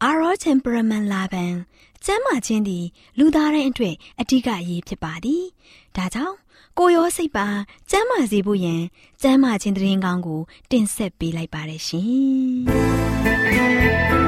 Our temperament လာပန်ကျမ်းမာခြင်းသည် လူသားတိုင်းအတွက်အထူးအရေးဖြစ်ပါသည်။ဒါကြောင့်ကိုရောစိတ်ပါကျမ်းမာစေဖို့ယင်ကျမ်းမာခြင်းတရင်ကောင်းကို တင်ဆက်ပေးလိုက်ပါတယ်ရှင်။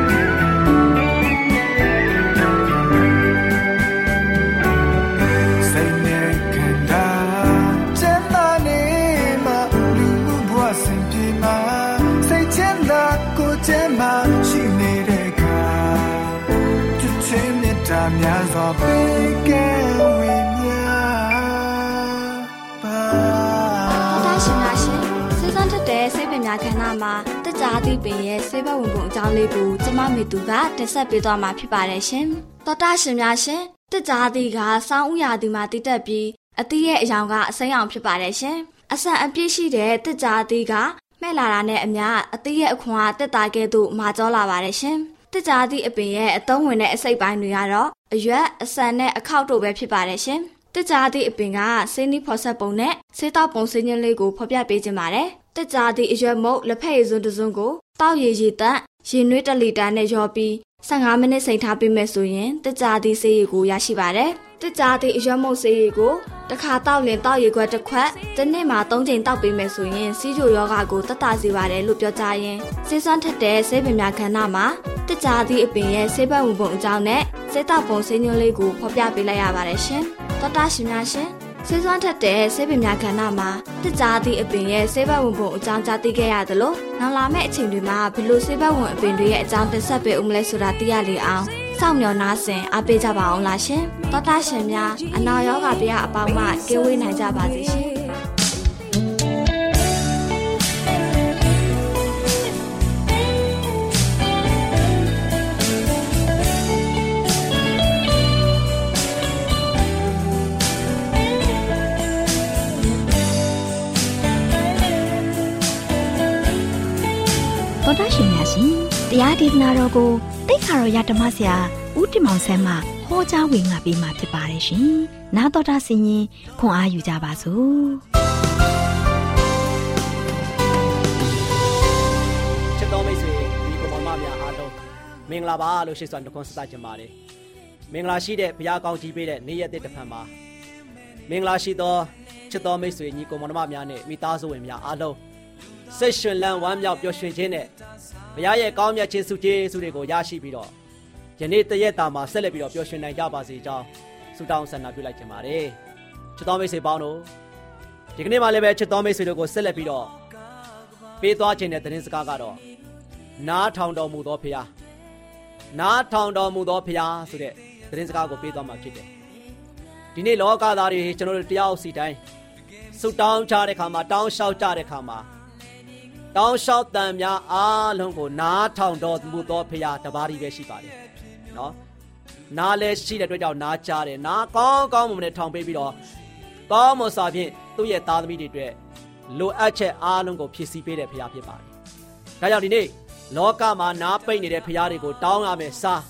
ရှင်များရှင်စေစံတက်တဲ့ဆေးပင်များခန္ဓာမှာတက်ကြသည့်ပင်ရဲ့ဆေးဘဝင်ပုံအကြောင်းလေးကိုကျမမေသူကတင်ဆက်ပေးသွားမှာဖြစ်ပါတယ်ရှင်တော်တာရှင်များရှင်တက်ကြသည့်ကစောင်းဥရာသီမှာတည်တက်ပြီးအသီးရဲ့အယောင်ကအစိမ်းအောင်ဖြစ်ပါတယ်ရှင်အဆန်အပြည့်ရှိတဲ့တက်ကြသည့်ကမဲ့လာတာနဲ့အမျှအသီးရဲ့အခွန်အားတက်တာကဲ့သို့မာကျောလာပါတယ်ရှင်တက်ကြသည့်အပင်ရဲ့အသုံးဝင်တဲ့အစိတ်ပိုင်းတွေကတော့ အရွက်အဆန်နဲ့အခောက်တို့ပဲဖြစ်ပါတယ်ရှင်တက်ကြသည့်အပင်ကဆေးနီးဖော်ဆက်ပုံနဲ့ဆေးတောက်ပုံစင်းချင်းလေးကိုဖော်ပြပေးခြင်းပါတယ်တက်ကြသည့်အရွက်မုတ်လက်ဖက်ရည်စွန်းတစ်စွန်းကိုတောက်ရည်ရည်တန့်ရေနွေး1လီတာနဲ့ရောပြီး 15မိနစ်စိမ်ထားပေးမယ်ဆိုရင်တက်ကြသည့်ဆေးရည်ကိုရရှိပါတယ်တက်ကြသည့်အရွက်မုတ်ဆေးရည်ကိုတစ်ခါတောက်ရင်တောက်ရည်ခွက်တစ်ခွက်တစ်နေ့မှာ3ချိန်တောက်ပေးမယ်ဆိုရင်စီးချိုယောဂါကိုတက်တာစေပါတယ်လို့ပြောကြရင်ဆေးစွမ်းထက်တဲ့ဆေးပင်များခန္ဓာမှာတက်ကြသည့်အပင်ရဲ့ဆေးပတ်ဝင်ပုံအကြောင်းနဲ့ဆေးတောက်ပုံဆေးညွှန်းလေးကိုဖော်ပြပေးလိုက်ရပါတယ်ရှင်တော်တာရှင်များရှင် ဆေးစွမ်းထက်တဲ့ဆေးပင်များခန္ဓာမှာတက်ကြသည့်အပင်ရဲ့ဆေးဘက်ဝင်ပုံအကြောင်းကြားသိခဲ့ရသလိုနောက်လာမယ့်အချိန်တွေမှာဘယ်လိုဆေးဘက်ဝင်အပင်တွေရဲ့အကြောင်းတင်ဆက်ပေးဦးမလဲဆိုတာသိရလေအောင်စောင့်မျှော်နားဆင်အားပေးကြပါအောင်လားရှင်တော်တာရှင်များအနာရောဂါပြအပေါင်းမှကင်းဝေးနိုင်ကြပါစေရှင် တော်တာရှင်များရှင်တရားဒေသနာတော်ကိုတိတ်ခါတော်ရဓမ္မဆရာဦးတင်မောင်ဆန်းမှဟောကြားဝင်ငါပေးมาဖြစ်ပါတယ်ရှင်။နာတော်တာဆင်ရင်ခွန်အားယူကြပါစို့။ချစ်တော်မိတ်ဆွေဒီကောင်မများအားလုံးမင်္ဂလာပါလို့ရှိစွာနှုတ်ခွန်းဆက်ကြပါတယ်။မင်္ဂလာရှိတဲ့ဘုရားကောင်းကြီးပေးတဲ့နေ့ရက်တစ်ဖန်မှာမင်္ဂလာရှိသောချစ်တော်မိတ်ဆွေညီကောင်မများနဲ့မိသားစုဝင်များအားလုံး စိတ်ရှင်လန်းဝမ်းမြောက်ပျော်ရွှင်ခြင်းနဲ့ဘုရားရဲ့ကောင်းမြတ်ခြင်းစုကျေးဇူးတွေကိုရရှိပြီးတော့ယနေ့တရက်တာမှာဆက်လက်ပြီးတော့ပျော်ရွှင်နိုင်ကြပါစေကြောင်းဆုတောင်းဆန္ဒပြုလိုက်ခြင်းပါတယ်ချစ်တော်မိတ်ဆွေပေါင်းတို့ဒီကနေ့မှလည်းပဲချစ်တော်မိတ်ဆွေတို့ကိုဆက်လက်ပြီးတော့ပေးသွားခြင်းတဲ့သတင်းစကားကတော့နားထောင်တော်မူသောဖခင်နားထောင်တော်မူသောဖခင်ဆိုတဲ့သတင်းစကားကိုပေးသွားမှာဖြစ်တယ်ဒီနေ့လောကသားတွေကျွန်တော်တို့တရားစီတိုင်းဆုတောင်းကြတဲ့ခါမှာတောင်းလျှောက်ကြတဲ့ခါမှာ တောင်းလျှောက်တန်များအားလုံးကိုနားထောင်တော်မူသောဖရာတပါးကြီးပဲရှိပါတယ်နော်နားလဲရှိတဲ့အတွက်ကြောင့်နားကြားတယ်နားကောင်းကောင်းမွန်မွန်နဲ့ထောင်ပေးပြီးတော့ကောင်းမွန်စွာဖြင့်သူ့ရဲ့သားသမီးတွေအတွက်လိုအပ်ချက်အားလုံးကိုဖြည့်ဆည်းပေးတဲ့ဖရာဖြစ်ပါတယ်ဒါကြောင့်ဒီနေ့လောကမှာနားပိတ်နေတဲ့ဖရာတွေကိုတောင်းရမယ်စား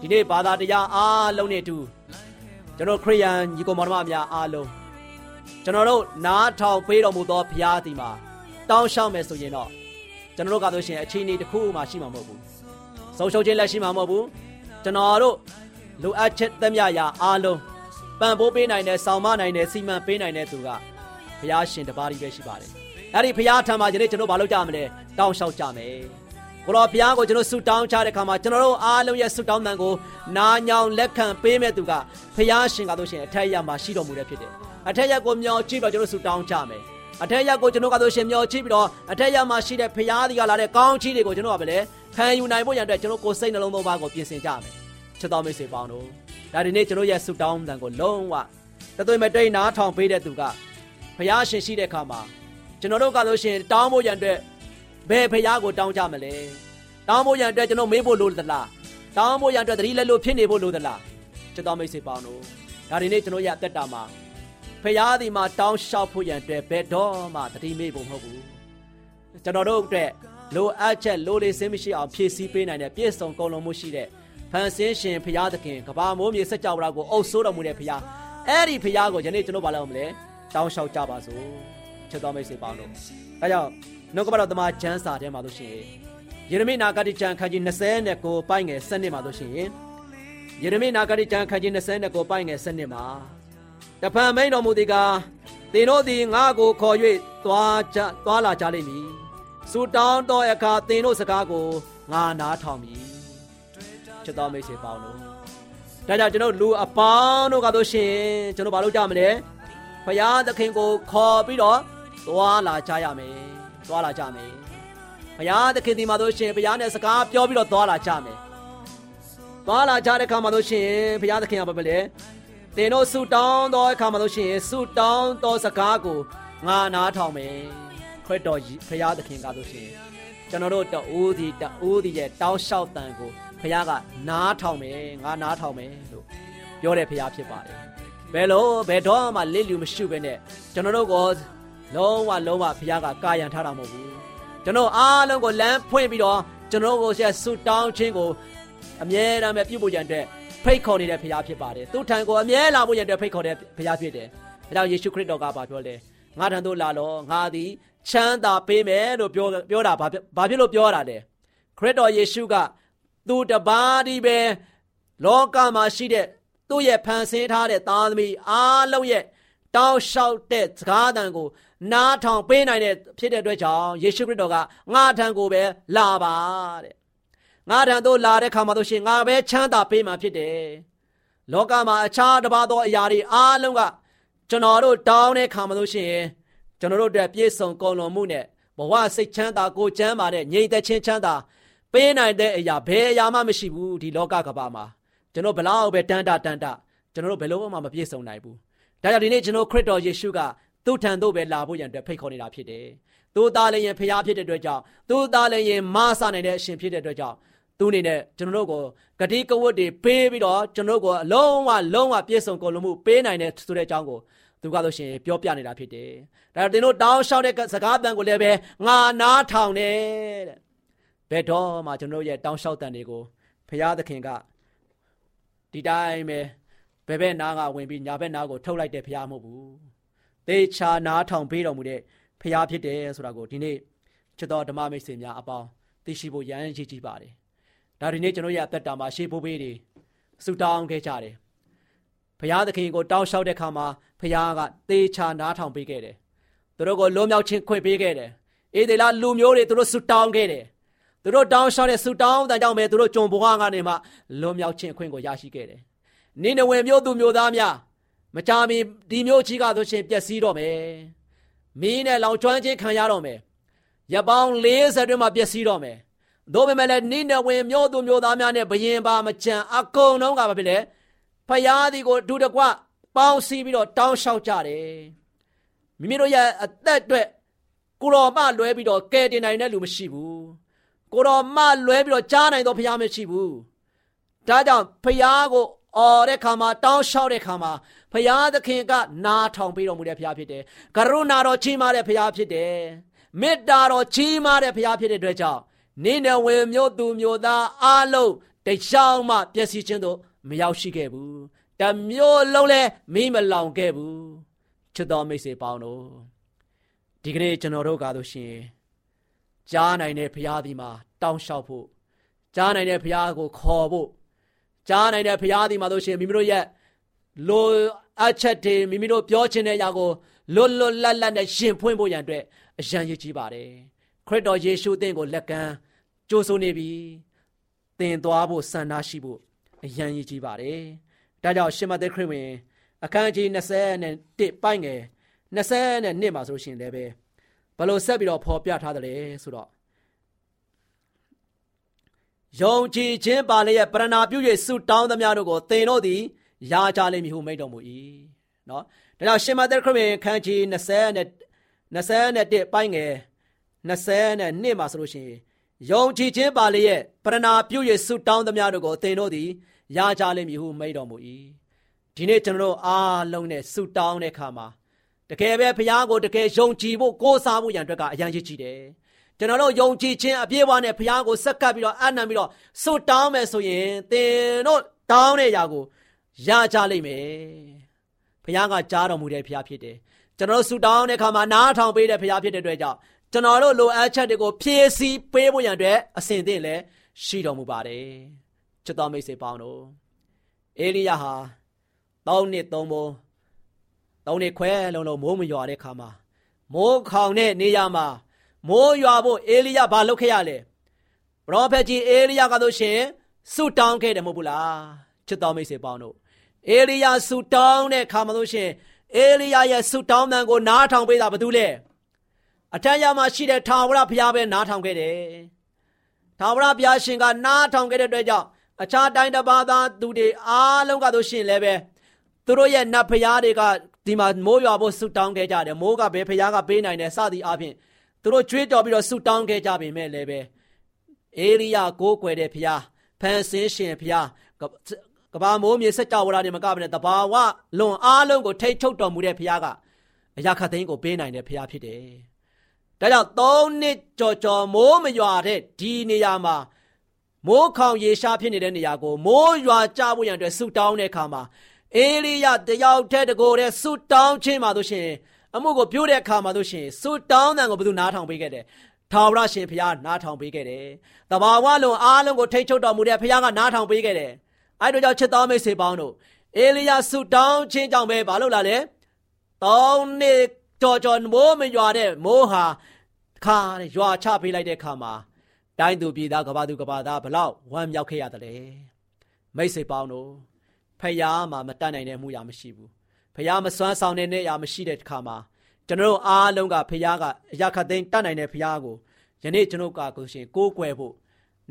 ဒီနေ့ဘာသာတရားအားလုံးနဲ့အတူကျွန်တော်ခရိယန်ညီကောင်မောင်နှမများအားလုံးကျွန်တော်တို့နားထောင်ပေးတော်မူသောဘုရားသည်မှာ တောင်းလျှောက်မယ်ဆိုရင်တော့ကျွန်တော်တို့ကတော့ရှင်အခြေအနေတစ်ခုမှရှိမှာမဟုတ်ဘူးဆုံးရှုံးခြင်းလည်းရှိမှာမဟုတ်ဘူးကျွန်တော်တို့လိုအပ်ချက်သမျှရာအားလုံးပံ့ပိုးပေးနိုင်တဲ့ဆောင်မနိုင်တဲ့စီမံပေးနိုင်တဲ့သူကဘုရားရှင်တပါးကြီးပဲရှိပါတယ်အဲ့ဒီဘုရားထံမှာဒီနေ့ကျွန်တော်ဘာလုပ်ကြမလဲတောင်းလျှောက်ကြမယ်ကိုတော်ဘုရားကိုကျွန်တော်ဆုတောင်းချတဲ့ခါမှာကျွန်တော်တို့အားလုံးရဲ့ဆုတောင်းတန်ကိုနာညောင်လက်ခံပေးမဲ့သူကဘုရားရှင်ကတော့ရှင်အထက်ရမှာရှိတော်မူတဲ့ဖြစ်တယ်အထက်ရက်ကိုမျောကြည့်ပြီးတော့ကျွန်တော်ဆုတောင်းကြမယ် အထက်ရက်ကိုကျွန်တော်ကတော့ရှင်မျောကြည့်ပြီးတော့အထက်ရက်မှာရှိတဲ့ဘုရားဒီကလာတဲ့ကောင်းချီးတွေကိုကျွန်တော်ကပဲလေခံယူနိုင်ဖို့ရန်အတွက်ကျွန်တော်ကိုယ်စိတ်နှလုံးသုံးပါးကိုပြင်ဆင်ကြမယ်ချစ်တော်မိတ်ဆွေပေါင်းတို့ဒါဒီနေ့ကျွန်တော်ရဲ့ဆုတောင်းတန်ကိုလုံးဝတသွေးမတိတ်နားထောင်ပေးတဲ့သူကဘုရားရှင်ရှိတဲ့အခါမှာကျွန်တော်တို့ကလို့ရှင်တောင်းဖို့ရန်အတွက်ဘယ်ဘုရားကိုတောင်းကြမလဲတောင်းဖို့ရန်အတွက်ကျွန်တော်မေးဖို့လိုသလားတောင်းဖို့ရန်အတွက်တတိလက်လို့ဖြစ်နေဖို့လိုသလားချစ်တော်မိတ်ဆွေပေါင်းတို့ဒါဒီနေ့ကျွန်တော်ရဲ့အသက်တာမှာ ဖရာသည်မှာတောင်းလျှောက်ဖို့ရန်အတွက်ဘယ်တော့မှတတိမေ့ဖို့မဟုတ်ဘူးကျွန်တော်တို့အတွက်လိုအပ်ချက်လိုလေစင်းမရှိအောင်ဖြည့်ဆည်းပေးနိုင်တဲ့ပြည့်စုံကုန်လုံးမှုရှိတဲ့ဖန်ဆင်းရှင်ဖရာသခင်ကဘာမိုးမြေစက်ကြောဝါကိုအုပ်ဆိုးတော်မူတဲ့ဖရာအဲ့ဒီဖရာကိုယနေ့ကျွန်တော်ဘာလုပ်မလဲတောင်းလျှောက်ကြပါစို့ချစ်တော်မိတ်ဆွေပေါင်းတို့အဲကြောင့်နှုတ်ကပတော်တမန်ကျမ်းစာထဲမှာလို့ရှိရင်ယေရမိနာဂတိကျမ်းခန်းကြီး20နဲ့ကိုပိုင်ငယ်7နှစ်မှာလို့ရှိရင်ယေရမိနာဂတိကျမ်းခန်းကြီး20နဲ့ကိုပိုင်ငယ်7နှစ်မှာ တဖန်မိန်တော်မူသည်ကားသင်တို့သည်ငါ့ကိုခေါ်၍သွားကြသွားလာကြလိမ့်မည်စူတောင်းသောအခါသင်တို့စကားကိုငါနားထောင်မည်ချစ်တော်မိတ်ဆွေပေါင်းတို့ဒါကြောင့်ကျွန်တော်လူအပေါင်းတို့ကတော့ရှင်ကျွန်တော်ဘာလုပ်ကြမလဲဖရာသခင်ကိုခေါ်ပြီးတော့သွားလာကြရမယ်သွားလာကြမယ်ဘုရားသခင်ဒီမှာတို့ရှင်ဘုရားနဲ့စကားပြောပြီးတော့သွားလာကြမယ်သွားလာကြတဲ့အခါမှာတို့ရှင်ဘုရားသခင်ကဘာပဲလဲ တင်တို့ဆူတောင်းသောအခါမှာတို့ရှင်ဆူတောင်းသောစကားကိုငါနားထောင်မယ်ခရစ်တော်ဘုရားသခင်ကတို့ရှင်ကျွန်တော်တို့တအိုးဒီတအိုးဒီရဲ့တောင်းလျှောက်တန်ကိုဘုရားကနားထောင်မယ်ငါနားထောင်မယ်လို့ပြောတဲ့ဘုရားဖြစ်ပါတယ်ဘယ်လိုဘယ်တော့မှလစ်လျူမရှိဘဲနဲ့ကျွန်တော်တို့ကိုလုံးဝလုံးဝဘုရားကကာယံထားတာမဟုတ်ဘူးကျွန်တော်အားလုံးကိုလမ်းဖွင့်ပြီးတော့ကျွန်တော်ကိုဆက်ဆူတောင်းခြင်းကိုအမြဲတမ်းပဲပြုဖို့ကြံတဲ့ ဖိတ်ခေါ်နေတဲ့ဘုရားဖြစ်ပါတယ်သူထံကိုအမြဲလာဖို့ကြံတဲ့ဖိတ်ခေါ်တဲ့ဘုရားဖြစ်တယ်ဒါကြောင့်ယေရှုခရစ်တော်ကဘာပြောလဲငါထံသို့လာတော့ငါသည်ချမ်းသာပေးမယ်လို့ပြောပြောတာဘာဘာဖြစ်လို့ပြောတာလဲခရစ်တော်ယေရှုကသူတပါးဒီပဲလောကမှာရှိတဲ့သူ့ရဲ့ဖန်ဆင်းထားတဲ့သားသမီးအားလုံးရဲ့တောင်းလျှောက်တဲ့စကားတန်ကိုနားထောင်ပေးနိုင်တဲ့ဖြစ်တဲ့အတွက်ကြောင့်ယေရှုခရစ်တော်ကငါထံကိုပဲလာပါတဲ့ ငါထံသို့လာတဲ့ခါမှာတို့ရှင်ငါပဲချမ်းသာပေးမှာဖြစ်တယ်လောကမှာအခြားတစ်ပါးသောအရာတွေအားလုံးကကျွန်တော်တို့တောင်းတဲ့ခါမှာတို့ရှင်ကျွန်တော်တို့အတွက်ပြည့်စုံကုန်လွန်မှုနဲ့ဘဝစိတ်ချမ်းသာကိုချမ်းသာတဲ့ငြိမ်သက်ခြင်းချမ်းသာပေးနိုင်တဲ့အရာဘယ်အရာမှမရှိဘူးဒီလောကကဘာမှာကျွန်တော်ဘလောက်ပဲတန်တာတန်တာကျွန်တော်တို့ဘယ်လို့မှမပြည့်စုံနိုင်ဘူးဒါကြောင့်ဒီနေ့ကျွန်တော်ခရစ်တော်ယေရှုကသူ့ထံသို့ပဲလာဖို့ရန်အတွက်ဖိတ်ခေါ်နေတာဖြစ်တယ်။သူသားလည်းရင်ဖျားဖြစ်တဲ့အတွက်ကြောင့်သူသားလည်းရင်မဆနိုင်တဲ့အရှင်ဖြစ်တဲ့အတွက်ကြောင့် သူအနေနဲ့ကျွန်တော်တို့ကိုဂတိကဝတ်တွေပေးပြီးတော့ကျွန်တော်တို့ကိုအလုံးဝလုံးဝပြည့်စုံကုန်လို့မှုပေးနိုင်တဲ့ဆိုတဲ့အကြောင်းကိုသူကဆိုရှင်ပြောပြနေတာဖြစ်တယ်။ဒါတင်တို့တောင်းလျှောက်တဲ့စကားတန်ကိုလည်းပဲငါနားထောင်တယ်တဲ့။ဘယ်တော့မှကျွန်တော်ရဲ့တောင်းလျှောက်တန်တွေကိုဖရာသခင်ကဒီတိုင်းပဲဘယ်ဘက်နားကဝင်ပြီးညာဘက်နားကိုထုတ်လိုက်တဲ့ဖရာမဟုတ်ဘူးသေချာနားထောင်ပေးတော်မူတဲ့ဖရာဖြစ်တယ်ဆိုတာကိုဒီနေ့ချစ်တော်ဓမ္မမိတ်ဆွေများအပေါင်းသိရှိဖို့ရန်ရည်ကြီးပါတယ် ဒါဒီနေ့ကျွန်တော်ရဲ့အသက်တာမှာရှေးဖိုးပေးတွေဆုတောင်းခဲ့ကြတယ်ဖရာသခင်ကိုတောင်းလျှောက်တဲ့ခါမှာဖရာကသေချာနားထောင်ပေးခဲ့တယ်သူတို့ကိုလွန်မြောက်ခြင်းခွင့်ပေးခဲ့တယ်အေဒေလာလူမျိုးတွေသူတို့ဆုတောင်းခဲ့တယ်သူတို့တောင်းလျှောက်တဲ့ဆုတောင်းတဲ့ကြောင့်ပဲသူတို့ကြုံဘဝကနေမှလွန်မြောက်ခြင်းအခွင့်ကိုရရှိခဲ့တယ်နိနဝေမျိုးသူမျိုးသားများမကြမီဒီမျိုးကြီးကဆိုရှင်ပျက်စီးတော့မယ်မင်းနဲ့လောင်ကျွမ်းခြင်းခံရတော့မယ်ရပောင်း40အတွင်းမှာပျက်စီးတော့မယ် သို့ပေမဲ့လည်းနိနဝေမျိုးသူမျိုးသားများနဲ့ဘယင်ပါမကြံအကုန်လုံးကဘာဖြစ်လဲဖယားဒီကိုဒုတကွပေါင်းစည်းပြီးတော့တောင်းလျှောက်ကြတယ်မိမိတို့ရဲ့အသက်အတွက်ကိုတော်မှလွဲပြီးတော့ကယ်တင်နိုင်တဲ့လူမရှိဘူးကိုတော်မှလွဲပြီးတော့ကြားနိုင်သောဘုရားမရှိဘူးဒါကြောင့်ဘုရားကိုအော်တဲ့ခါမှာတောင်းလျှောက်တဲ့ခါမှာဘုရားသခင်ကနားထောင်ပေးတော်မူတဲ့ဘုရားဖြစ်တယ်ကရုဏာတော်ကြီးမားတဲ့ဘုရားဖြစ်တယ်မေတ္တာတော်ကြီးမားတဲ့ဘုရားဖြစ်တဲ့အတွက်ကြောင့် နိနေဝေမြို့သူမြို့သားအားလုံးတယောက်မှပျက်စီးခြင်းတို့မရောက်ရှိခဲ့ဘူးတမျိုးလုံးလဲမိမလောင်ခဲ့ဘူးချစ်တော်မိတ်ဆွေပေါင်းတို့ဒီကနေ့ကျွန်တော်တို့ကားလို့ရှိရင်ကြားနိုင်တဲ့ဘုရားဒီမှာတောင်းလျှောက်ဖို့ကြားနိုင်တဲ့ဘုရားကိုခေါ်ဖို့ကြားနိုင်တဲ့ဘုရားဒီမှာလို့ရှိရင်မိမိတို့ရဲ့လိုအချက်တွေမိမိတို့ပြောချင်တဲ့အရာကိုလွတ်လွတ်လပ်လပ်နဲ့ရှင်ဖွင့်ဖို့ရန်အတွက်အရန်ရည်ကြီးပါတယ်ခရစ်တော်ယေရှုသင်ကိုလက်ကမ်း ကြိုးဆိုနေပြီသင်သွားဖို့ဆန္ဒရှိဖို့အရန်ရည်ကြီးပါတယ်ဒါကြောင့်ရှင်မသက်ခရစ်ဝင် အခန်းကြီး21ပိုင်ငယ်22မှာဆိုလို့ရှိရင်လည်းပဲဘလို့ဆက်ပြီးတော့ဖော်ပြထားတယ်ဆိုတော့ယုံကြည်ခြင်းပါလျက်ပရဏာပြု၍ဆုတောင်းသမျှတို့ကိုသင်တို့သည်ရကြလိမ့်မည်ဟုမိန့်တော်မူ၏နော်ဒါကြောင့်ရှင်မသက်ခရစ်ဝင်ခန်းကြီး20နဲ့21ပိုင်းငယ်22မှာဆိုလို့ရှိရင် ယုံကြည်ခြင်းပါလျက်ပရဏာပြု၍ဆုတောင်းသမျှတို့ကိုသင်တို့သည်ရကြလိမ့်မည်ဟုမိန့်တော်မူ၏ဒီနေ့ကျွန်တော်တို့အားလုံးနဲ့ဆုတောင်းတဲ့အခါမှာတကယ်ပဲဘုရားကိုတကယ်ယုံကြည်ဖို့ကိုးစားဖို့ရန်အတွက်ကအရန်ကြီးကြည့်တယ်ကျွန်တော်တို့ယုံကြည်ခြင်းအပြည့်အဝနဲ့ဘုရားကိုစက္ကပ်ပြီးတော့အနံပြီးတော့ဆုတောင်းမယ်ဆိုရင်သင်တို့တောင်းတဲ့အရာကိုရကြလိမ့်မယ်ဘုရားကကြားတော်မူတဲ့ဘုရားဖြစ်တယ်ကျွန်တော်တို့ဆုတောင်းတဲ့အခါမှာနားထောင်ပေးတဲ့ဘုရားဖြစ်တဲ့အတွက်ကြောင့် ကျွန်တော်တို့လိုအပ်ချက်တွေကိုဖြည့်ဆည်းပေးဖို့ရန်အတွက်အစဉ်သင့်လည်းရှိတော်မူပါတယ်ချစ်တော်မိတ်ဆွေပေါင်းတို့အေလိယဟာတောင်းနှစ်သုံးဘုံတောင်းနှစ်ခွဲလုံးလုံးမိုးမရွာတဲ့ခါမှာမိုးခေါင်တဲ့နေရာမှာမိုးရွာဖို့အေလိယဘာလုပ်ခဲ့ရလဲပရောဖက်ကြီးအေလိယကဆိုရှင်ဆုတောင်းခဲ့တယ်မဟုတ်ဘူးလားချစ်တော်မိတ်ဆွေပေါင်းတို့အေလိယဆုတောင်းတဲ့ခါမှာဆိုရှင်အေလိယရဲ့ဆုတောင်းမှန်ကိုနားထောင်ပေးတာဘာလို့လဲ အထက်ရမှာရှိတဲ့ထာဝရဘုရားပဲနားထောင်ခဲ့တယ်ထာဝရဘုရားရှင်ကနားထောင်ခဲ့တဲ့အတွက်ကြောင့်အခြားတိုင်းတစ်ပါးသားသူတွေအားလုံးကဆိုရှင်လည်းပဲသူတို့ရဲ့နတ်ဘုရားတွေကဒီမှာမိုးရွာဖို့ဆုတောင်းခဲ့ကြတယ်မိုးကဘယ်ဘုရားကပေးနိုင်တယ်စသည်အပြင်သူတို့ကြွေးကြော်ပြီးတော့ဆုတောင်းခဲ့ကြပေမဲ့လည်းပဲအေရိယကိုးကွယ်တဲ့ဘုရားဖန်ဆင်းရှင်ဘုရားကဘာမိုးမြေစက်ကြောဝလာတွေမကဘဲနဲ့တဘာဝလွန်အားလုံးကိုထိတ်ထုတ်တော်မူတဲ့ဘုရားကအရာခသိန်းကိုပေးနိုင်တဲ့ဘုရားဖြစ်တယ်။ ဒါကြောင့်သုံးနှစ်ကြော်ကြော်မိုးမရွာတဲ့ဒီနေရာမှာမိုးခေါင်ရေရှားဖြစ်နေတဲ့နေရာကိုမိုးရွာကြဖို့ရန်အတွက်ဆုတောင်းတဲ့အခါမှာအေလိယတယောက်တည်းတကိုယ်တည်းဆုတောင်းခြင်းမှာတို့ရှင်အမှုကိုပြုတဲ့အခါမှာတို့ရှင်ဆုတောင်းတဲ့ကိုဘယ်သူနားထောင်ပေးခဲ့တယ်ထာဝရရှင်ဘုရားနားထောင်ပေးခဲ့တယ်။တဘာဝလုံးအားလုံးကိုထိတ်ချုပ်တော်မူတဲ့ဘုရားကနားထောင်ပေးခဲ့တယ်။အဲဒါကြောင့်ချစ်တော်မိတ်ဆွေပေါင်းတို့အေလိယဆုတောင်းခြင်းကြောင့်ပဲဘာလို့လာလဲ။တောင်းနေ ကြော်ကြော်မိုးမရွာတဲ့မိုးဟာခါရွာချပေးလိုက်တဲ့အခါမှာတိုင်းသူပြည်သားကဘာသူကဘာသားဘလောက်ဝမ်းမြောက်ခဲ့ရတယ်လေ။မိတ်ဆွေပေါင်းတို့ဖယားမှာမတတ်နိုင်တဲ့အမှုရာမရှိဘူး။ဖယားမစွမ်းဆောင်တဲ့နေရာမရှိတဲ့အခါမှာကျွန်တော်တို့အားလုံးကဖခင်ကအရာခသိန်းတတ်နိုင်တဲ့ဖခင်ကိုယနေ့ကျွန်တော်ကကိုရှင်ကိုးကွယ်ဖို့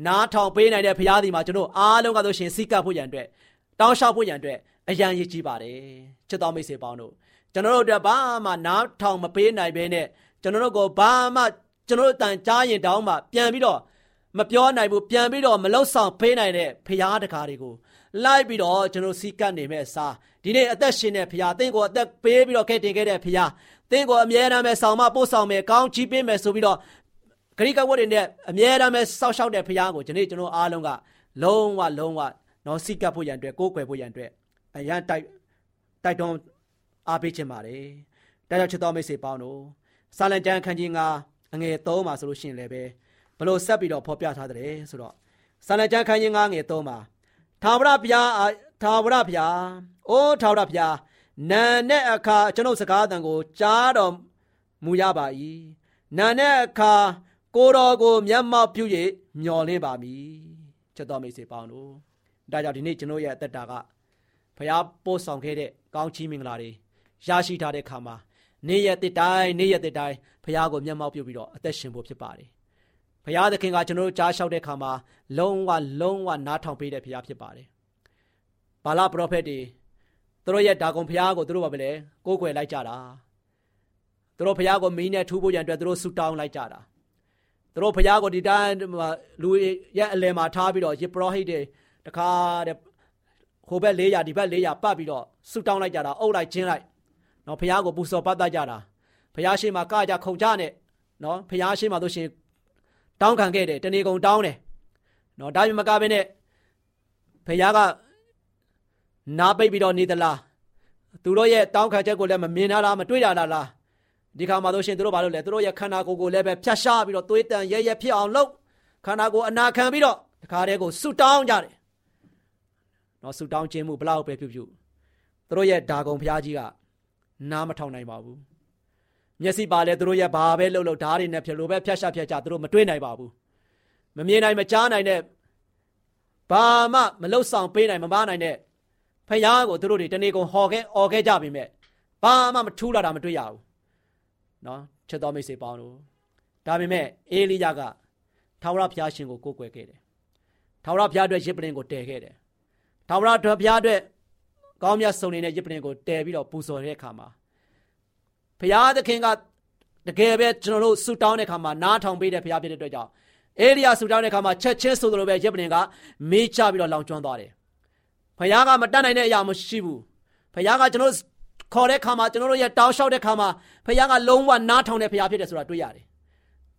နားထောင်ပေးနိုင်တဲ့ဖခင်ဒီမှာကျွန်တော်အားလုံးကဆိုရှင်စိတ်ကပ်ဖို့ရန်အတွက်တောင်းလျှောက်ဖို့ရန်အတွက်အရန်ရည်ကြီးပါတယ်ချစ်တော်မိတ်ဆွေပေါင်းတို့ ကျွန်တော်တို့အတွက်ဘာမှနားထောင်မပေးနိုင်ဘဲနဲ့ကျွန်တော်တို့ကိုဘာမှကျွန်တော်တို့တန်ကြားရင်တောင်းမှပြန်ပြီးတော့မပြောနိုင်ဘူးပြန်ပြီးတော့မလောက်ဆောင်ပေးနိုင်တဲ့ဖခင်တကားတွေကိုလိုက်ပြီးတော့ကျွန်တော်စီကတ်နေမဲ့အစားဒီနေ့အသက်ရှင်တဲ့ဖခင်အသင်ကိုအသက်ပေးပြီးတော့ခဲ့တင်ခဲ့တဲ့ဖခင်သင်ကိုအမြဲတမ်းပဲဆောင်မပို့ဆောင်မယ်ကောင်းချီးပေးမယ်ဆိုပြီးတော့ဂရိကဝတ်တွေနဲ့အမြဲတမ်းပဲစောက်ရှောက်တဲ့ဖခင်ကိုဒီနေ့ကျွန်တော်အားလုံးကလုံးဝလုံးဝနော်စိကပ်ဖို့ရန်အတွက်ကိုးကွယ်ဖို့ရန်အတွက်အရန်တိုက်တိုက်တွန်း အားပေးခြင်းပါတယ်။ဒါကြောင့်ချစ်တော်မိတ်ဆွေပေါင်းတို့စာလံကျမ်းခန်းကြီး9အငယ်3မှာဆိုလို့ရှိရင်လည်းပဲဘလို့ဆက်ပြီးတော့ဖော်ပြထားတယ်ဆိုတော့စာလံကျမ်းခန်းကြီး9ငယ်3မှာထာဝရဘုရားထာဝရဘုရားအိုးထာဝရဘုရားနာနဲ့အခါကျွန်ုပ်စကားအတန်ကိုကြားတော်မူရပါ၏နာနဲ့အခါကိုတော်ကိုမျက်မှောက်ပြု၍မျော်လင့်ပါမည်ချက်တော်မိတ်ဆွေပေါင်းတို့ဒါကြောင့်ဒီနေ့ကျွန်တော်ရဲ့အသက်တာကဘုရားပို့ဆောင်ခဲ့တဲ့ကောင်းချီးမင်္ဂလာတွေ ရရှိထားတဲ့ခါမှာနေ့ရက်တစ်တိုင်းနေ့ရက်တစ်တိုင်းဘုရားကိုမျက်မှောက်ပြုပြီးတော့အသက်ရှင်ဖို့ဖြစ်ပါတယ်ဘုရားသခင်ကကျွန်တော်တို့ကြားလျှောက်တဲ့ခါမှာလုံးဝလုံးဝနားထောင်ပေးတဲ့ဘုရားဖြစ်ပါတယ်ဘာလာပရောဖက်တွေသူတို့ရဲ့ဒါကုံဖျားကိုသူတို့ဘာပဲလဲကိုးကွယ်လိုက်ကြတာသူတို့ဖះကိုမီးနဲ့ထူဖို့ရန်အတွက်သူတို့ဆူတောင်းလိုက်ကြတာသူတို့ဖះကိုဒီတိုင်းလူရဲ့အလယ်မှာထားပြီးတော့ယေပရောဟိတ်တွေတခါတဲ့ဟိုဘက်400ဒီဘက်400ပတ်ပြီးတော့ဆူတောင်းလိုက်ကြတာအုပ်လိုက်ချင်းလိုက် နော်ဖះကိုပူစော်ပတ်တတ်ကြတာဖះရှိမှကကြခုံကြနဲ့နော်ဖះရှိမှတို့ရှင်တောင်းခံခဲ့တယ်တနေကုန်တောင်းတယ်နော်ဒါပေမဲ့မကဘဲနဲ့ဖះကနားပိတ်ပြီးတော့နေသလားသူတို့ရဲ့တောင်းခံချက်ကိုလည်းမမြင်လားမတွေ့ရလားလားဒီခါမှာတို့ရှင်သူတို့ဘာလုပ်လဲသူတို့ရဲ့ခန္ဓာကိုယ်ကိုလည်းပဲဖြတ်ရှားပြီးတော့သွေးတန်ရဲရဲဖြစ်အောင်လုပ်ခန္ဓာကိုယ်အနာခံပြီးတော့တခါတည်းကိုဆူတောင်းကြတယ်နော်ဆူတောင်းခြင်းမှုဘလောက်ပဲပြုပြုသူတို့ရဲ့ဓာကုံဖျားကြီးက နားမထောင်နိုင်ပါဘူးမျက်စိပါလဲသူတို့ရဲ့ဘာပဲလှုပ်လှုပ်ဓာတ်တွေနဲ့ဖြတ်လို့ပဲဖြတ်ရှာဖြတ်ကြသူတို့မတွေ့နိုင်ပါဘူးမမြင်နိုင်မကြားနိုင်တဲ့ဘာမှမလှုပ်ဆောင်ပေးနိုင်မမနိုင်တဲ့ဖယားကိုသူတို့တွေတနေ့ကုန်ဟော်ခဲ့អော်ခဲ့ကြပြီမဲ့ဘာမှမထူးလာတာမတွေ့ရဘူးနော်ချက်တော်မိတ်ဆွေပေါင်းတို့ဒါပေမဲ့အေလိယကထာဝရဘုရားရှင်ကိုကိုးကွယ်ခဲ့တယ်ထာဝရဘုရားအတွက်ရစ်ပလင်ကိုတည်ခဲ့တယ်ထာဝရဘုရားအတွက် ကောင်းမြတ်ဆုံးနေတဲ့ရစ်ပလင်ကိုတည်ပြီးတော့ပူဇော်တဲ့အခါမှာဘုရားသခင်ကတကယ်ပဲကျွန်တော်တို့ဆူတောင်းတဲ့အခါမှာနားထောင်ပေးတဲ့ဘုရားဖြစ်တဲ့အတွက်ကြောင့်အေလိယဆူတောင်းတဲ့အခါမှာချက်ချင်းဆိုသလိုပဲရစ်ပလင်ကမေးချပြီးတော့လောင်ကျွမ်းသွားတယ်ဖခင်ကမတတ်နိုင်တဲ့အရာမရှိဘူးဖခင်ကကျွန်တော်ခေါ်တဲ့ခါမှာကျွန်တော်တို့ရဲ့တောင်းလျှောက်တဲ့ခါမှာဖခင်ကလုံးဝနားထောင်တဲ့ဖခင်ဖြစ်တယ်ဆိုတာတွေ့ရတယ်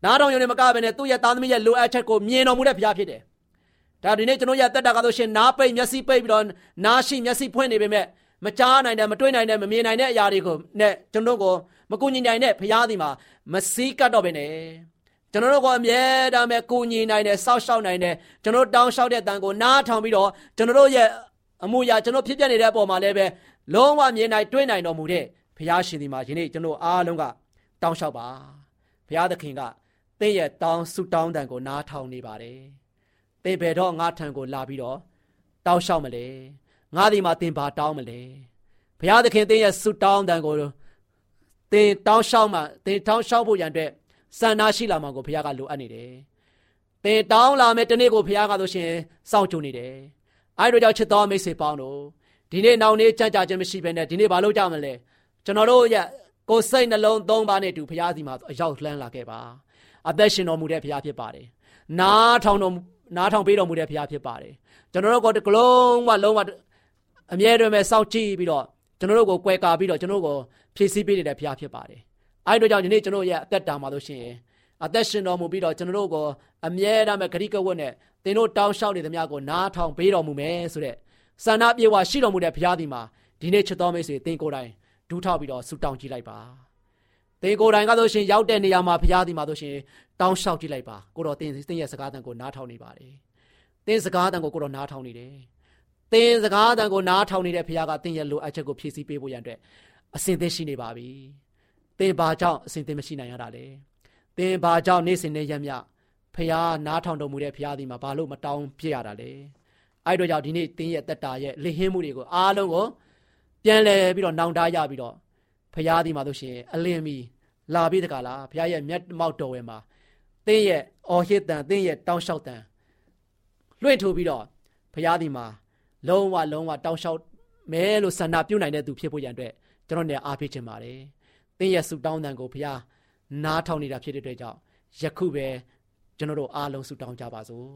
နားထောင်ရုံနဲ့မကဘဲနဲ့သူ့ရဲ့သားသမီးရဲ့လိုအပ်ချက်ကိုမြင်တော်မူတဲ့ဖခင်ဖြစ်တယ် ဒါဒီနေ့ကျွန်တော်ရဲ့တက်တာကဆိုရှင်နားပိတ်မျက်စိပိတ်ပြီးတော့နားရှိမျက်စိဖွင့်နေပေမဲ့မကြားနိုင်တဲ့မတွေ့နိုင်တဲ့မမြင်နိုင်တဲ့အရာတွေကိုနဲ့ကျွန်တော်ကိုမကူညီနိုင်တဲ့ဖခင်ဒီမှာမစည်းကတ်တော့ပဲနဲ့ကျွန်တော်တို့ကအမြဲတမ်းပဲကူညီနိုင်တယ်စောက်ရှောက်နိုင်တယ်ကျွန်တော်တောင်းလျှောက်တဲ့တန်ကိုနားထောင်ပြီးတော့ကျွန်တော်တို့ရဲ့အမှုရာကျွန်တော်ဖြစ်ပြနေတဲ့အပေါ်မှာလည်းပဲလုံးဝမြင်နိုင်တွေ့နိုင်တော်မူတဲ့ဘုရားရှင်ဒီမှာယနေ့ကျွန်တော်အားလုံးကတောင်းလျှောက်ပါဘုရားသခင်ကသင်ရဲ့တောင်းဆုတောင်းတန်ကိုနားထောင်နေပါတယ် သင်ဘယ်တော့ငါထံကိုလာပြီးတော့တောင်းလျှောက်မလဲငါဒီမှာသင်ဘာတောင်းမလဲဘုရားသခင်သင်ရဲ့ဆုတောင်းတန်ကိုသင်တောင်းလျှောက်မှသင်တောင်းလျှောက်ဖို့ရန်အတွက်စံနာရှိလာမှာကိုဘုရားကလိုအပ်နေတယ်သင်တောင်းလာမယ်တနေ့ကိုဘုရားကဆိုရှင်စောင့်ကြိုနေတယ်အဲ့တို့ကြောင့်ချစ်တော်မိတ်ဆွေပေါင်းတို့ဒီနေ့နောက်နေ့ကြံ့ကြာခြင်းမရှိဘဲနဲ့ဒီနေ့ဘာလုပ်ကြမလဲကျွန်တော်တို့ရဲ့ကိုယ်စိတ်နှလုံးသုံးပါးနဲ့တူဘုရားစီမှာအရောက်လှမ်းလာခဲ့ပါအသက်ရှင်တော်မူတဲ့ဘုရားဖြစ်ပါတယ်နားထောင်တော် နားထောင်ပေးတော်မူတဲ့ဘုရားဖြစ်ပါတယ်ကျွန်တော်တို့ကတကလုံးဝလုံးဝအမြဲတမ်းပဲစောင့်ကြည့်ပြီးတော့ကျွန်တော်တို့ကိုကွယ်ကာပြီးတော့ကျွန်တော်တို့ကိုဖြည့်ဆည်းပေးနေတဲ့ဘုရားဖြစ်ပါတယ်အဲ့တို့ကြောင့်ဒီနေ့ကျွန်တော်ရဲ့အသက်တာမှာလို့ရှိရင်အသက်ရှင်တော်မူပြီးတော့ကျွန်တော်တို့ကိုအမြဲတမ်းပဲဂရိကဝတ်နဲ့သင်တို့တောင်းလျှောက်နေသမျှကိုနားထောင်ပေးတော်မူမယ်ဆိုတဲ့ဆန္ဒပြေဝရှိတော်မူတဲ့ဘုရားသည်မှာဒီနေ့ချစ်တော်မိတ်ဆွေသင်ကိုယ်တိုင်ဒူးထောက်ပြီးတော့ဆုတောင်းကြည့်လိုက်ပါ သင်ကိုယ်တိုင်ကဆိုရှင်ရောက်တဲ့နေရာမှာဘုရားသည်မှာဆိုရှင်တောင်းလျှောက်ကြည့်လိုက်ပါကိုတော်သင်သင်ရဲ့စကားတန်ကိုနားထောင်နေပါတယ်သင်စကားတန်ကိုကိုတော်နားထောင်နေတယ်သင်စကားတန်ကိုနားထောင်နေတဲ့ဘုရားကသင်ရဲ့လိုအပ်ချက်ကိုဖြည့်ဆည်းပေးဖို့ရန်အတွက်အစဉ်သင့်ရှိနေပါပြီသင်ဘာကြောင့်အစဉ်သင့်မရှိနိုင်ရတာလဲသင်ဘာကြောင့်နေ့စဉ်နဲ့ရက်မြဖះနားထောင်တော်မူတဲ့ဖះဒီမှာဘာလို့မတောင်းဖြစ်ရတာလဲအဲ့တော့ကြောင့်ဒီနေ့တင်းရဲ့တက်တာရဲ့လင်ဟင်းမှုတွေကိုအားလုံးကိုပြန်လဲပြီးတော့နောင်တရပြီးတော့ ဖះဒီမှာဆိုရှင်အလင်းမီလာပြီးတကလားဖះရဲ့မျက်မှောက်တော်ဝဲမှာတင်းရဲ့အော်ဟစ်တန်တင်းရဲ့တောင်းလျှောက်တန်လွှင့်ထိုးပြီးတော့ဖះဒီမှာလုံးဝလုံးဝတောင်းလျှောက်မဲလို့ဆန္ဒပြုတ်နိုင်တဲ့သူဖြစ်ဖို့ရန်အတွက်ကျွန်တော်เนี่ยအားပေးခြင်းပါတယ်တင်းရဲ့ဆုတောင်းတန်ကိုဖះနားထောင်နေတာဖြစ်တဲ့အတွက်ကြောင့်ယခုပဲကျွန်တော်တို့အားလုံးဆုတောင်းကြပါစို့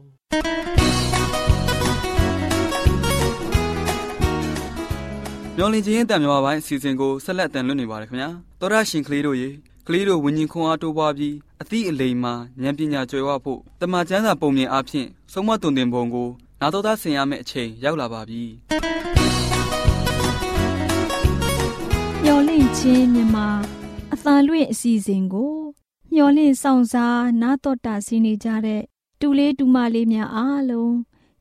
မျော်လင့်ခြင်းတန်မြမပိုင်းအစီအစဉ်ကိုဆက်လက်တင်လွှင့်နေပါတယ်ခင်ဗျာသောရရှင်ကလေးတို့ရေကလေးတို့ဝิญဉ်ခွန်အားတိုးပွားပြီးအသည့်အလိမ်မှာဉာဏ်ပညာကျွယ်ဝဖို့တမန်ကျမ်းစာပုံမြင်အားဖြင့်ဆုံးမတုန်တင်ပုံကိုနာတော်သားဆင်ရမယ့်အချိန်ရောက်လာပါပြီမျော်လင့်ခြင်းမြမအသံလွင့်အစီအစဉ်ကိုမျော်လင့်ဆောင်စားနာတော်တာဆင်းနေကြတဲ့တူလေးတူမလေးများအားလုံး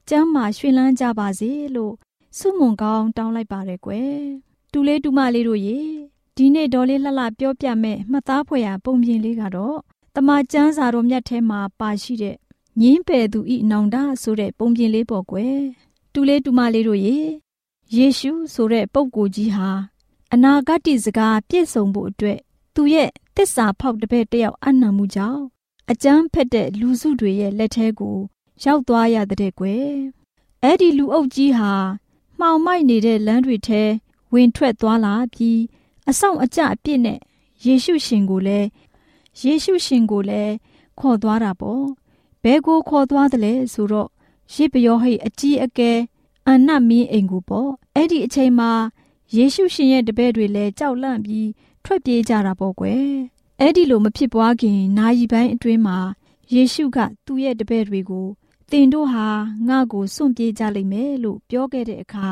ကျမ်းမာရွှင်လန်းကြပါစေလို့ ဆုမွန်ကောင်းတောင်းလိုက်ပါရယ်ကွယ်တူလေးတူမလေးတို့ရေဒီနေ့ဒေါ်လေးလှလှပြောပြမဲ့မှတ်သားဖွယ်ရာပုံပြင်လေးကတော့တမချန်းစာတော်မြတ်ထဲမှာပါရှိတဲ့ငင်းပယ်သူဤနောင်တဆိုတဲ့ပုံပြင်လေးပေါ့ကွယ်တူလေးတူမလေးတို့ရေယေရှုဆိုတဲ့ပုဂ္ဂိုလ်ကြီးဟာအနာဂတ်စကားပြည့်စုံဖို့အတွက်သူရဲ့တစ္ဆာဖောက်တစ်ဖက်တယောက်အနံမှုကြောင့်အကျမ်းဖက်တဲ့လူစုတွေရဲ့လက်ထဲကို ရောက်သွားရတဲ့ကွယ်အဲ့ဒီလူအုပ်ကြီးဟာ မှောင်မိုက်နေတဲ့လမ်းတွေထဲဝင်ထွက်သွားလာပြီးအဆောင်အကျအပြစ်နဲ့ရယေရှုရှင်ကိုလည်းယေရှုရှင်ကိုလည်းခေါ်သွားတာပေါ့ဘဲကိုခေါ်သွားတယ်လဲဆိုတော့ရစ်ပယောဟိတ်အကြီးအကဲအန်နမင်းအိမ်ကိုပေါ့အဲ့ဒီအချိန်မှာယေရှုရှင်ရဲ့တပည့်တွေလည်းကြောက်လန့်ပြီးထွက်ပြေးကြတာပေါ့ကွယ်အဲ့ဒီလိုမဖြစ်ပွားခင်နာယီပိုင်းအတွင်းမှာယေရှုကသူ့ရဲ့တပည့်တွေကို တင်တို့ဟာငါ့ကိုစွန့်ပြေးကြလိမ့်မယ်လို့ပြောခဲ့တဲ့အခါ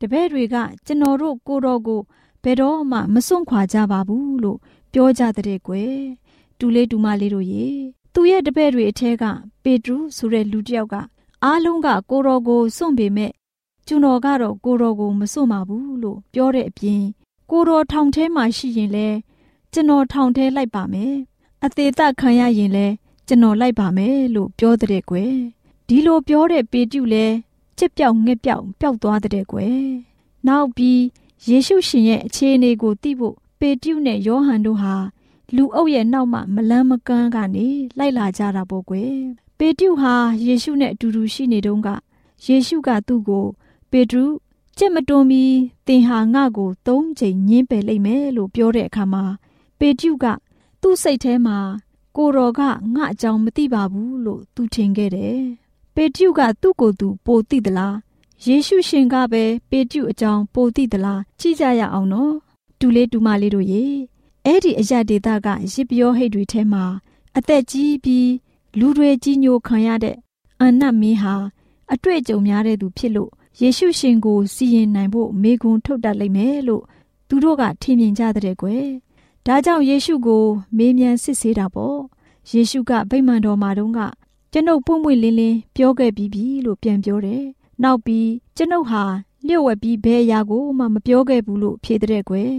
တပည့်တွေကကျွန်တော်တို့ကိုတော်ကိုဘယ်တော့မှမစွန့်ခွာကြပါဘူးလို့ပြောကြတဲ့ကွယ်တူလေးတူမလေးတို့ရေသူ့ရဲ့တပည့်တွေအထက်ကပေတရုဆိုတဲ့လူတစ်ယောက်ကအားလုံးကကိုတော်ကိုစွန့်ပေမဲ့ကျွန်တော်ကတော့ကိုတော်ကိုမစွန့်ပါဘူးလို့ပြောတဲ့အပြင်ကိုတော်ထောင်ထဲမှာရှိရင်လဲကျွန်တော်ထောင်ထဲလိုက်ပါမယ်အသေးသက်ခံရရင်လဲကျွန်တော်လိုက်ပါမယ်လို့ပြောတဲ့ကွယ် ဒီလိုပြောတဲ့ပေတရုလဲချစ်ပြောက်ငှက်ပြောက်ပျောက်သွားတဲ့ကွယ်နောက်ပြီးယေရှုရှင်ရဲ့အခြေအနေကိုသိဖို့ပေတရုနဲ့ယောဟန်တို့ဟာလူအုပ်ရဲ့နောက်မှမလန်းမကန်းကနေလိုက်လာကြတာပေါ့ကွယ်ပေတရုဟာယေရှုနဲ့အတူတူရှိနေတုန်းကယေရှုကသူ့ကို ပေတရုကြက်မတွန်းမီသင်ဟာငါ့ကိုသုံးချိန်ညင်းပယ်လိုက်မယ်လို့ပြောတဲ့အခါမှာပေတရုကသူ့စိတ်ထဲမှာကိုတော်ကငါအကြောင်းမသိပါဘူးလို့သူထင်ခဲ့တယ် ပေတရုကသူ့ကိုယ်သူပိုသိသလားယေရှုရှင်ကပဲပေတရုအကြောင်းပိုသိသလားကြည့်ကြရအောင်နော်တူလေးတူမလေးတို့ရေအဲ့ဒီအရာဒေတာကရစ်ပြောဟိတ်တွေထဲမှာအသက်ကြီးပြီးလူတွေကြီးညိုခံရတဲ့အနတ်မင်းဟာအတွေ့အကြုံများတဲ့သူဖြစ်လို့ယေရှုရှင်ကိုစီရင်နိုင်ဖို့မေခွန်းထုတ်တတ်လိမ့်မယ်လို့သူတို့ကထင်မြင်ကြတဲ့ကွယ်ဒါကြောင့်ယေရှုကို မေးမြန်းစစ်ဆေးတာပေါ့ယေရှုကဗိမာန်တော်မှာတုန်းက ကျွန်ုပ်ပွင့်ပွင့်လင်းလင်းပြောခဲ့ပြီးပြီလို့ပြန်ပြောတယ်နောက်ပြီးကျွန်ုပ်ဟာလျှို့ဝှက်ပြီးဘယ်အရာကိုမှမပြောခဲ့ဘူးလို့ဖြေတဲ့ကွယ်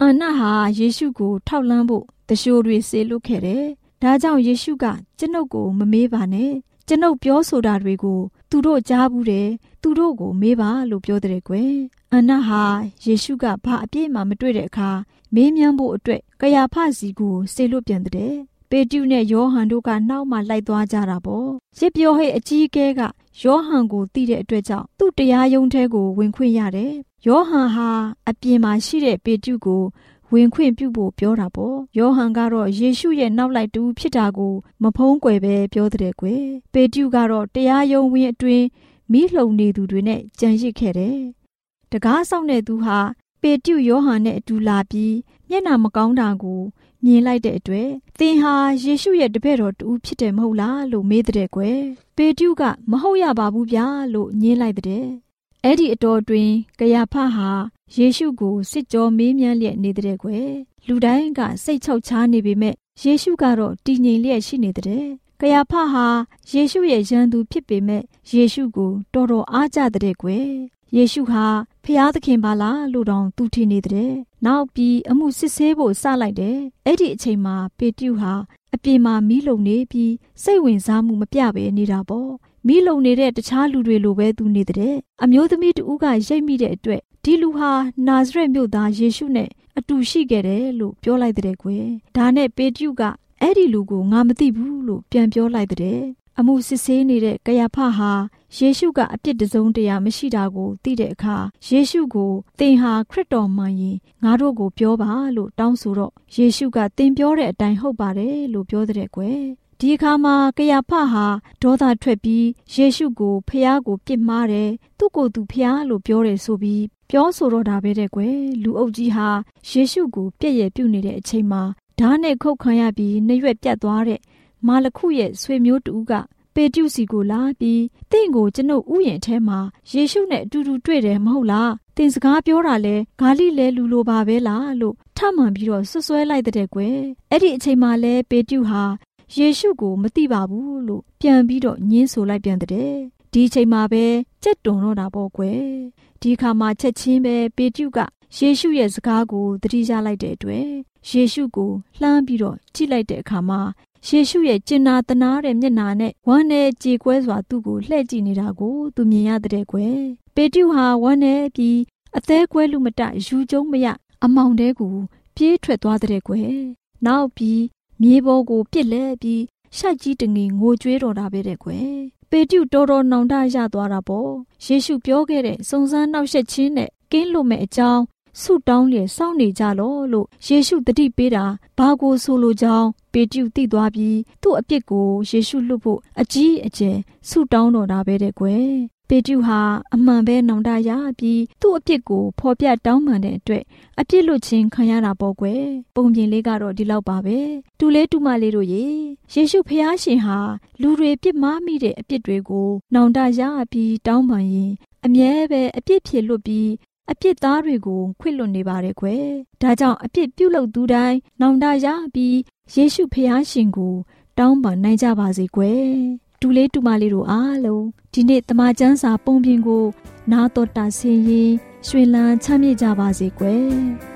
အန်နာဟာယေရှုကိုထောက်လန်းဖို့တရှိုးတွေဆေလွတ်ခဲ့တယ်ဒါကြောင့်ယေရှုကကျွန်ုပ်ကိုမမေးပါနဲ့ကျွန်ုပ်ပြောဆိုတာတွေကိုသူတို့ကြားဘူးတယ်သူတို့ကိုမေးပါလို့ပြောတဲ့ကွယ်အန်နာဟာယေရှုကဘာအပြည့်မှမတွေ့တဲ့အခါမေးမြန်းဖို့အတွက်ကယာဖစီကိုဆေလွတ်ပြန်တဲ့ ပေတရုနဲ့ယောဟန်တို့ကနောက်မှလိုက်သွားကြတာပေါ့ရစ်ပြောဟိတ်အကြီးအကဲကယောဟန်ကိုသိတဲ့အတွက်ကြောင့်သူ့တရားရုံးထဲကိုဝင်ခွင့်ရတယ်ယောဟန်ဟာအပြင်မှာရှိတဲ့ပေတရုကိုဝင်ခွင့်ပြုဖို့ပြောတာပေါ့ယောဟန်ကတော့ယေရှုရဲ့နောက်လိုက်တူဖြစ်တာကိုမဖုံးကွယ်ပဲပြောတဲ့ကွယ်ပေတရုကတော့တရားရုံးဝင်းအတွင်းမိလှုံနေသူတွေနဲ့ကြံရစ်ခဲ့တယ်တကားဆောင်တဲ့သူဟာပေတရုယောဟန်နဲ့အတူလာပြီးမျက်နာမကောင်းတာကို မြင်လိုက်တဲ့အတွက်သင်ဟာယေရှုရဲ့တပည့်တော်တူဖြစ်တယ်မဟုတ်လားလို့မေးတဲ့ကွယ်ပေတရုကမဟုတ်ရပါဘူးဗျာလို့ညင်းလိုက်တဲ့အဲ့ဒီအတော်တွင်ကယာဖဟာယေရှုကိုစစ်ကြောမေးမြန်းလျက်နေတဲ့ကွယ်လူတိုင်းကစိတ်ချောက်ချားနေပေမဲ့ယေရှုကတော့တည်ငြိမ်လျက်ရှိနေတဲ့ကယာဖဟာယေရှုရဲ့ရန်သူဖြစ်ပေမဲ့ယေရှုကိုတော်တော်အားကြတဲ့ကွယ်ယေရှုဟာ ဖျားသခင်ပါလားလို့တောင်သူထင်နေတဲ့နောက်ပြီးအမှုစစ်ဆေးဖို့စလိုက်တယ်အဲ့ဒီအချိန်မှာပေတရုဟာအပြင်မှာမီးလုံနေပြီးစိတ်ဝင်စားမှုမပြဘဲနေတာပေါ့မီးလုံနေတဲ့တခြားလူတွေလိုပဲသူနေတဲ့အမျိုးသမီးတူကရိတ်မိတဲ့အတွက်ဒီလူဟာနာဇရက်မြို့သားယေရှုနဲ့အတူရှိခဲ့တယ်လို့ပြောလိုက်တဲ့ကွယ်ဒါနဲ့ပေတရုကအဲ့ဒီလူကိုငါမသိဘူးလို့ပြန်ပြောလိုက်တဲ့ အမှုစစ်ဆေးနေတဲ့ကယာဖဟာယေရှုကအပြစ်တစုံတရာမရှိတာကိုသိတဲ့အခါယေရှုကိုသင်ဟာခရစ်တော်မှန်ရင်ငါတို့ကိုပြောပါလို့တောင်းဆိုတော့ယေရှုကသင်ပြောတဲ့အတိုင်းဟုတ်ပါတယ်လို့ပြောတဲ့ကွယ်ဒီအခါမှာကယာဖဟာဒေါသထွက်ပြီးယေရှုကိုဖျားကိုပြစ်မှားတယ်သူ့ကိုယ်သူဖျားလို့ပြောတယ်ဆိုပြီးပြောဆိုတော့တာပဲတဲ့ကွယ်လူအုပ်ကြီးဟာယေရှုကိုပြည့်ရပြုတ်နေတဲ့အချိန်မှာဓာတ်နဲ့ခုတ်ခံရပြီးနှရွက်ပြတ်သွားတဲ့ မာလခုရဲ့ဆွေမျိုးတူကပေတျုစီကိုလာပြီးတင့်ကိုကျွန်ုပ်ဥယျင်ထဲမှာယေရှုနဲ့အတူတူတွေ့တယ်မဟုတ်လားတင်စကားပြောတာလဲဂါလိလဲလူလိုပါပဲလားလို့ထမှန်ပြီးတော့ဆွဆွဲလိုက်တဲ့ကွယ်အဲ့ဒီအချိန်မှာလဲပေတျုဟာယေရှုကိုမသိပါဘူးလို့ပြန်ပြီးတော့ညင်းဆိုလိုက်ပြန်တဲ့ဒီအချိန်မှာပဲကြက်တွန်တော့တာပေါ့ကွယ်ဒီခါမှာချက်ချင်းပဲပေတျုကယေရှုရဲ့စကားကိုသတိရလိုက်တဲ့အတွက်ယေရှုကိုလှမ်းပြီးတော့ကြည့်လိုက်တဲ့အခါမှာ ယေရှုရဲ့ကျင်နာတနာတဲ့မျက်နာနဲ့ဝမ်းနဲ့ကြေကွဲစွာသူ့ကိုလှည့်ကြည့်နေတာကိုသူမြင်ရတဲ့ကွယ်ပေတျုဟာဝမ်းနဲ့ပြီးအသေးကွဲလူမတယူကျုံမရအမောင်တဲကိုပြေးထွက်သွားတဲ့ကွယ်နောက်ပြီးမြေပေါ်ကိုပြစ်လဲပြီးရှိုက်ကြီးတငင်ငိုကြွေးတော်တာပဲတဲ့ကွယ်ပေတျုတော်တော်နောင်တရသွားတာပေါ့ယေရှုပြောခဲ့တဲ့စုံစမ်းနှောက်ယှက်ခြင်းနဲ့ကင်းလို့မဲ့အကြောင်း ဆုတောင်းလျက်စောင့်နေကြလောလို့ယေရှုတတိပေးတာဘာကိုဆိုလိုကြောင်းပေတရုသိသွားပြီးသူ့အပြစ်ကိုယေရှုလွတ်ဖို့အကြီးအကျယ်ဆုတောင်းတော်တာပဲတဲ့ကွယ်ပေတရုဟာအမှန်ပဲနောင်တရပြီးသူ့အပြစ်ကိုဖော်ပြတောင်းပန်တဲ့အတွက်အပြစ်လွတ်ခြင်းခံရတာပေါ့ကွယ်ပုံပြင်လေးကတော့ဒီလောက်ပါပဲတူလေးတူမလေးတို့ရေယေရှုဖျားရှင်ဟာလူတွေပြစ်မှားမိတဲ့အပြစ်တွေကိုနောင်တရပြီးတောင်းပန်ရင်အမြဲပဲအပြစ်ဖြစ်လွတ်ပြီး အပြစ်သားတွေကိုခွင့်လွတ်နေပါတယ်ကွယ်ဒါကြောင့်အပြစ်ပြုလုပ်သူတိုင်းနောင်တရပြီးယေရှုဖျားရှင်ကို တောင်းပန်နိုင်ကြပါစေကွယ်တူလေးတူမလေးတို့အားလုံးဒီနေ့တမချန်းစာပုံပြင်ကို နာတော်တာဆင်းရင်ရွှေလန်းချမ်းမြေ့ကြပါစေကွယ်